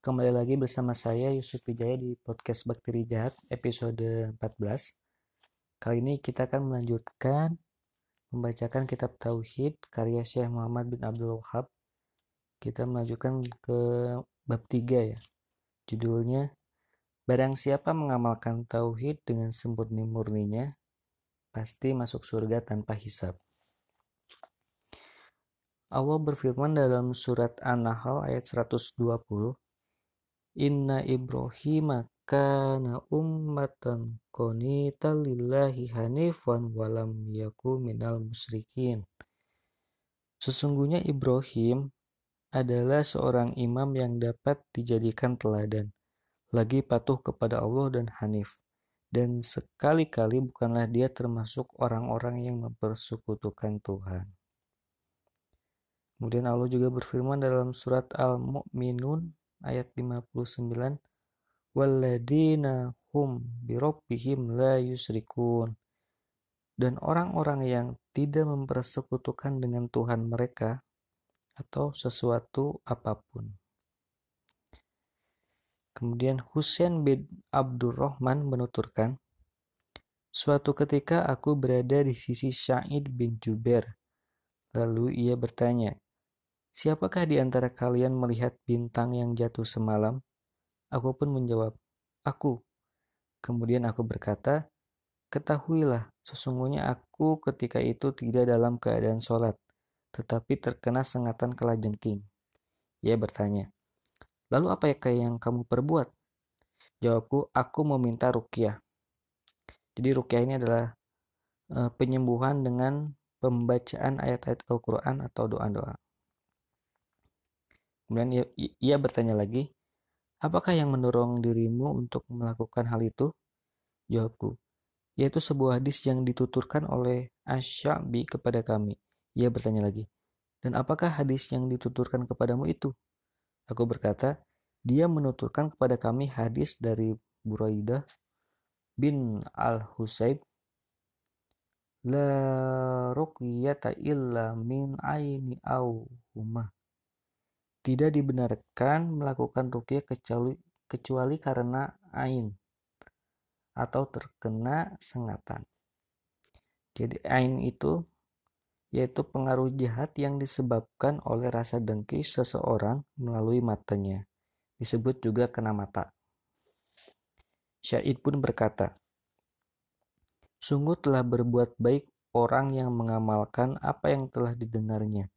Kembali lagi bersama saya Yusuf Wijaya di podcast Bakteri Jahat episode 14. Kali ini kita akan melanjutkan membacakan kitab Tauhid karya Syekh Muhammad bin Abdul Wahab. Kita melanjutkan ke bab 3 ya. Judulnya Barang siapa mengamalkan tauhid dengan sempurna murninya pasti masuk surga tanpa hisab. Allah berfirman dalam surat An-Nahl ayat 120, Inna Ibrahim kana ummatan qanitan lillahi hanifan walam yaku minal musyrikin. Sesungguhnya Ibrahim adalah seorang imam yang dapat dijadikan teladan, lagi patuh kepada Allah dan hanif. Dan sekali-kali bukanlah dia termasuk orang-orang yang mempersekutukan Tuhan. Kemudian Allah juga berfirman dalam surat Al-Mu'minun ayat 59 Walladina hum birabbihim la yusrikun dan orang-orang yang tidak mempersekutukan dengan Tuhan mereka atau sesuatu apa pun. Kemudian Husain bin Abdurrahman menuturkan, Suatu ketika aku berada di sisi Sa'id bin Jubair. Lalu ia bertanya, Siapakah di antara kalian melihat bintang yang jatuh semalam? Aku pun menjawab, Aku. Kemudian aku berkata, Ketahuilah, sesungguhnya aku ketika itu tidak dalam keadaan sholat, tetapi terkena sengatan kelajengking. Ia bertanya, Lalu apa yang kamu perbuat? Jawabku, aku meminta rukyah. Jadi rukyah ini adalah uh, penyembuhan dengan pembacaan ayat-ayat Al-Quran atau doa-doa. Kemudian ia, ia bertanya lagi, apakah yang mendorong dirimu untuk melakukan hal itu? Jawabku, yaitu sebuah hadis yang dituturkan oleh Asyabi kepada kami. Ia bertanya lagi, dan apakah hadis yang dituturkan kepadamu itu? Aku berkata, dia menuturkan kepada kami hadis dari Buraidah bin Al-Husayb La ruqyata illa min aini au humah tidak dibenarkan melakukan rukyah kecuali, kecuali karena ain atau terkena sengatan. Jadi ain itu yaitu pengaruh jahat yang disebabkan oleh rasa dengki seseorang melalui matanya. Disebut juga kena mata. Syahid pun berkata, Sungguh telah berbuat baik orang yang mengamalkan apa yang telah didengarnya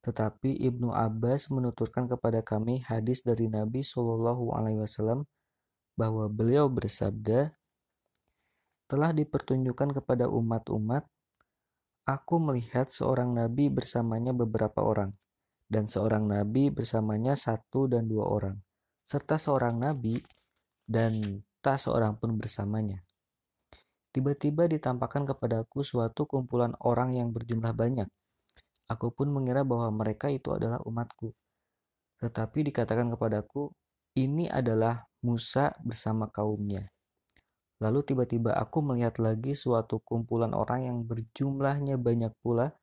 tetapi Ibnu Abbas menuturkan kepada kami hadis dari Nabi Shallallahu Alaihi Wasallam bahwa beliau bersabda, telah dipertunjukkan kepada umat-umat, aku melihat seorang nabi bersamanya beberapa orang, dan seorang nabi bersamanya satu dan dua orang, serta seorang nabi dan tak seorang pun bersamanya. Tiba-tiba ditampakkan kepadaku suatu kumpulan orang yang berjumlah banyak, Aku pun mengira bahwa mereka itu adalah umatku. Tetapi dikatakan kepadaku, ini adalah Musa bersama kaumnya. Lalu tiba-tiba aku melihat lagi suatu kumpulan orang yang berjumlahnya banyak pula,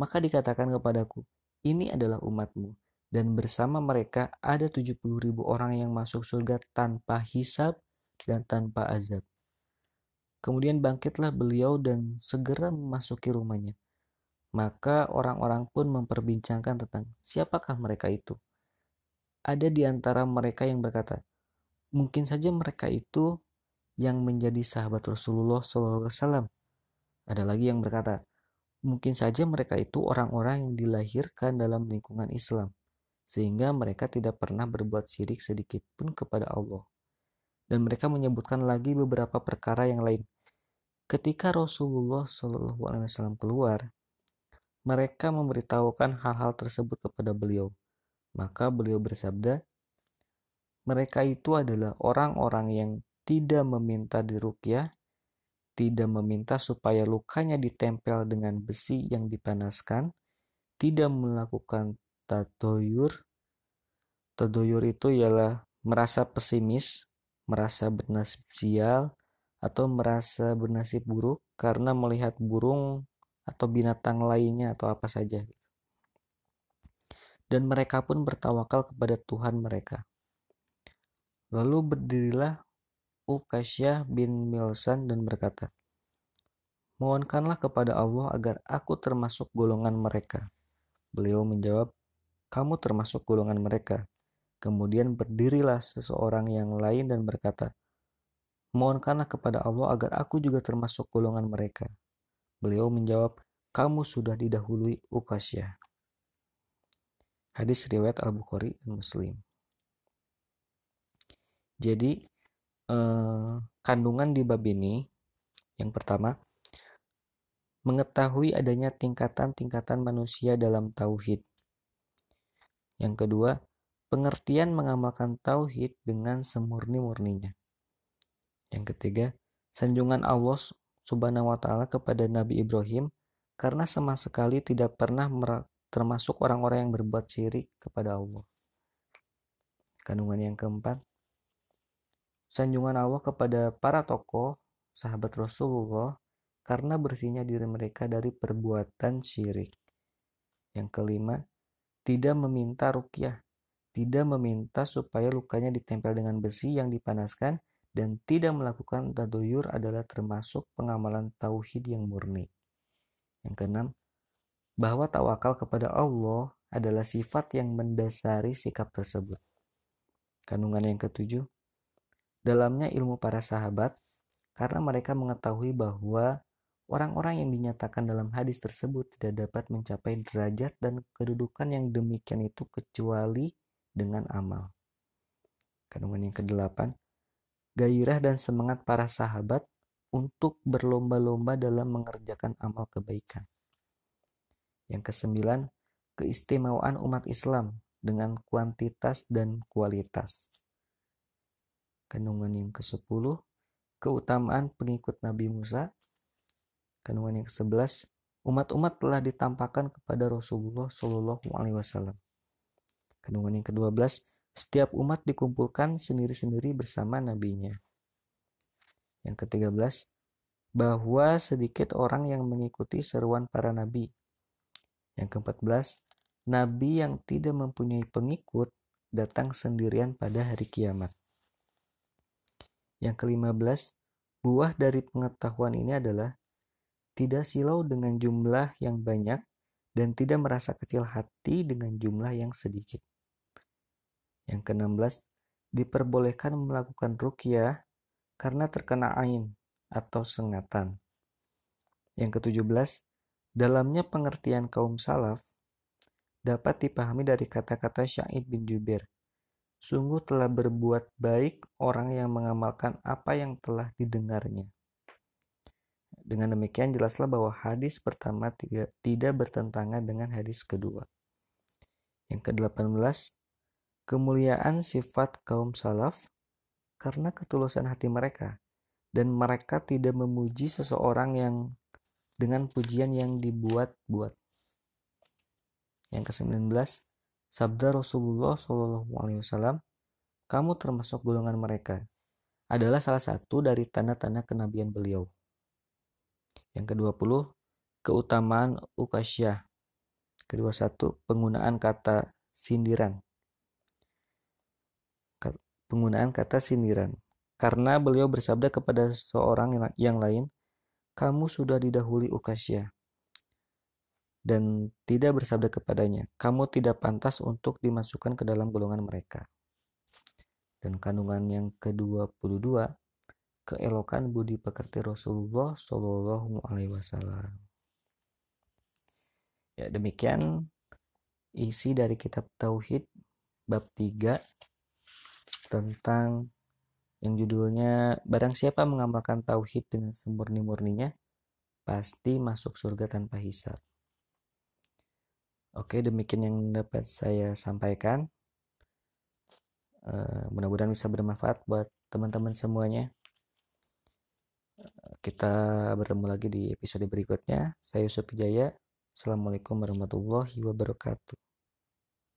maka dikatakan kepadaku, ini adalah umatmu. Dan bersama mereka ada 70 ribu orang yang masuk surga tanpa hisab dan tanpa azab. Kemudian bangkitlah beliau dan segera memasuki rumahnya. Maka orang-orang pun memperbincangkan tentang siapakah mereka itu. Ada di antara mereka yang berkata, mungkin saja mereka itu yang menjadi sahabat Rasulullah SAW. Ada lagi yang berkata, mungkin saja mereka itu orang-orang yang dilahirkan dalam lingkungan Islam, sehingga mereka tidak pernah berbuat syirik sedikit pun kepada Allah. Dan mereka menyebutkan lagi beberapa perkara yang lain. Ketika Rasulullah SAW keluar, mereka memberitahukan hal-hal tersebut kepada beliau. Maka beliau bersabda, mereka itu adalah orang-orang yang tidak meminta dirukyah tidak meminta supaya lukanya ditempel dengan besi yang dipanaskan, tidak melakukan tadoyur. Tadoyur itu ialah merasa pesimis, merasa bernasib sial, atau merasa bernasib buruk karena melihat burung atau binatang lainnya atau apa saja. Dan mereka pun bertawakal kepada Tuhan mereka. Lalu berdirilah Ukasyah bin Milsan dan berkata, Mohonkanlah kepada Allah agar aku termasuk golongan mereka. Beliau menjawab, kamu termasuk golongan mereka. Kemudian berdirilah seseorang yang lain dan berkata, Mohonkanlah kepada Allah agar aku juga termasuk golongan mereka. Beliau menjawab, kamu sudah didahului Ukasyah. Hadis riwayat Al-Bukhari dan Muslim. Jadi, eh, kandungan di bab ini, yang pertama, mengetahui adanya tingkatan-tingkatan manusia dalam tauhid. Yang kedua, pengertian mengamalkan tauhid dengan semurni-murninya. Yang ketiga, sanjungan Allah Subhanahu wa taala kepada Nabi Ibrahim karena sama sekali tidak pernah termasuk orang-orang yang berbuat syirik kepada Allah. Kandungan yang keempat, sanjungan Allah kepada para tokoh sahabat Rasulullah karena bersihnya diri mereka dari perbuatan syirik. Yang kelima, tidak meminta rukyah, tidak meminta supaya lukanya ditempel dengan besi yang dipanaskan dan tidak melakukan tadoyur adalah termasuk pengamalan tauhid yang murni. Yang keenam, bahwa tawakal kepada Allah adalah sifat yang mendasari sikap tersebut. Kandungan yang ketujuh, dalamnya ilmu para sahabat, karena mereka mengetahui bahwa orang-orang yang dinyatakan dalam hadis tersebut tidak dapat mencapai derajat dan kedudukan yang demikian itu kecuali dengan amal. Kandungan yang kedelapan, gairah dan semangat para sahabat untuk berlomba-lomba dalam mengerjakan amal kebaikan. Yang kesembilan, keistimewaan umat Islam dengan kuantitas dan kualitas. Kandungan yang ke-10, keutamaan pengikut Nabi Musa. Kandungan yang ke-11, umat-umat telah ditampakkan kepada Rasulullah Shallallahu alaihi wasallam. Kandungan yang ke-12, setiap umat dikumpulkan sendiri-sendiri bersama nabinya. Yang ke-13, bahwa sedikit orang yang mengikuti seruan para nabi. Yang ke-14, nabi yang tidak mempunyai pengikut datang sendirian pada hari kiamat. Yang ke-15, buah dari pengetahuan ini adalah tidak silau dengan jumlah yang banyak dan tidak merasa kecil hati dengan jumlah yang sedikit. Yang ke-16, diperbolehkan melakukan rukyah karena terkena ain atau sengatan. Yang ke-17, dalamnya pengertian kaum salaf dapat dipahami dari kata-kata Syahid bin Jubair. Sungguh telah berbuat baik orang yang mengamalkan apa yang telah didengarnya. Dengan demikian jelaslah bahwa hadis pertama tidak, tidak bertentangan dengan hadis kedua. Yang ke-18, kemuliaan sifat kaum salaf karena ketulusan hati mereka dan mereka tidak memuji seseorang yang dengan pujian yang dibuat-buat. Yang ke-19, sabda Rasulullah SAW, kamu termasuk golongan mereka, adalah salah satu dari tanda-tanda kenabian beliau. Yang ke-20, keutamaan ukasyah. Kedua satu, penggunaan kata sindiran penggunaan kata sindiran. Karena beliau bersabda kepada seorang yang lain, kamu sudah didahului Ukasya. Dan tidak bersabda kepadanya, kamu tidak pantas untuk dimasukkan ke dalam golongan mereka. Dan kandungan yang ke-22, keelokan budi pekerti Rasulullah Shallallahu Alaihi Wasallam. Ya demikian isi dari kitab Tauhid bab 3 tentang yang judulnya Barang siapa mengamalkan tauhid dengan semurni-murninya pasti masuk surga tanpa hisab. Oke, demikian yang dapat saya sampaikan. Uh, mudah-mudahan bisa bermanfaat buat teman-teman semuanya. kita bertemu lagi di episode berikutnya. Saya Yusuf Jaya. Assalamualaikum warahmatullahi wabarakatuh.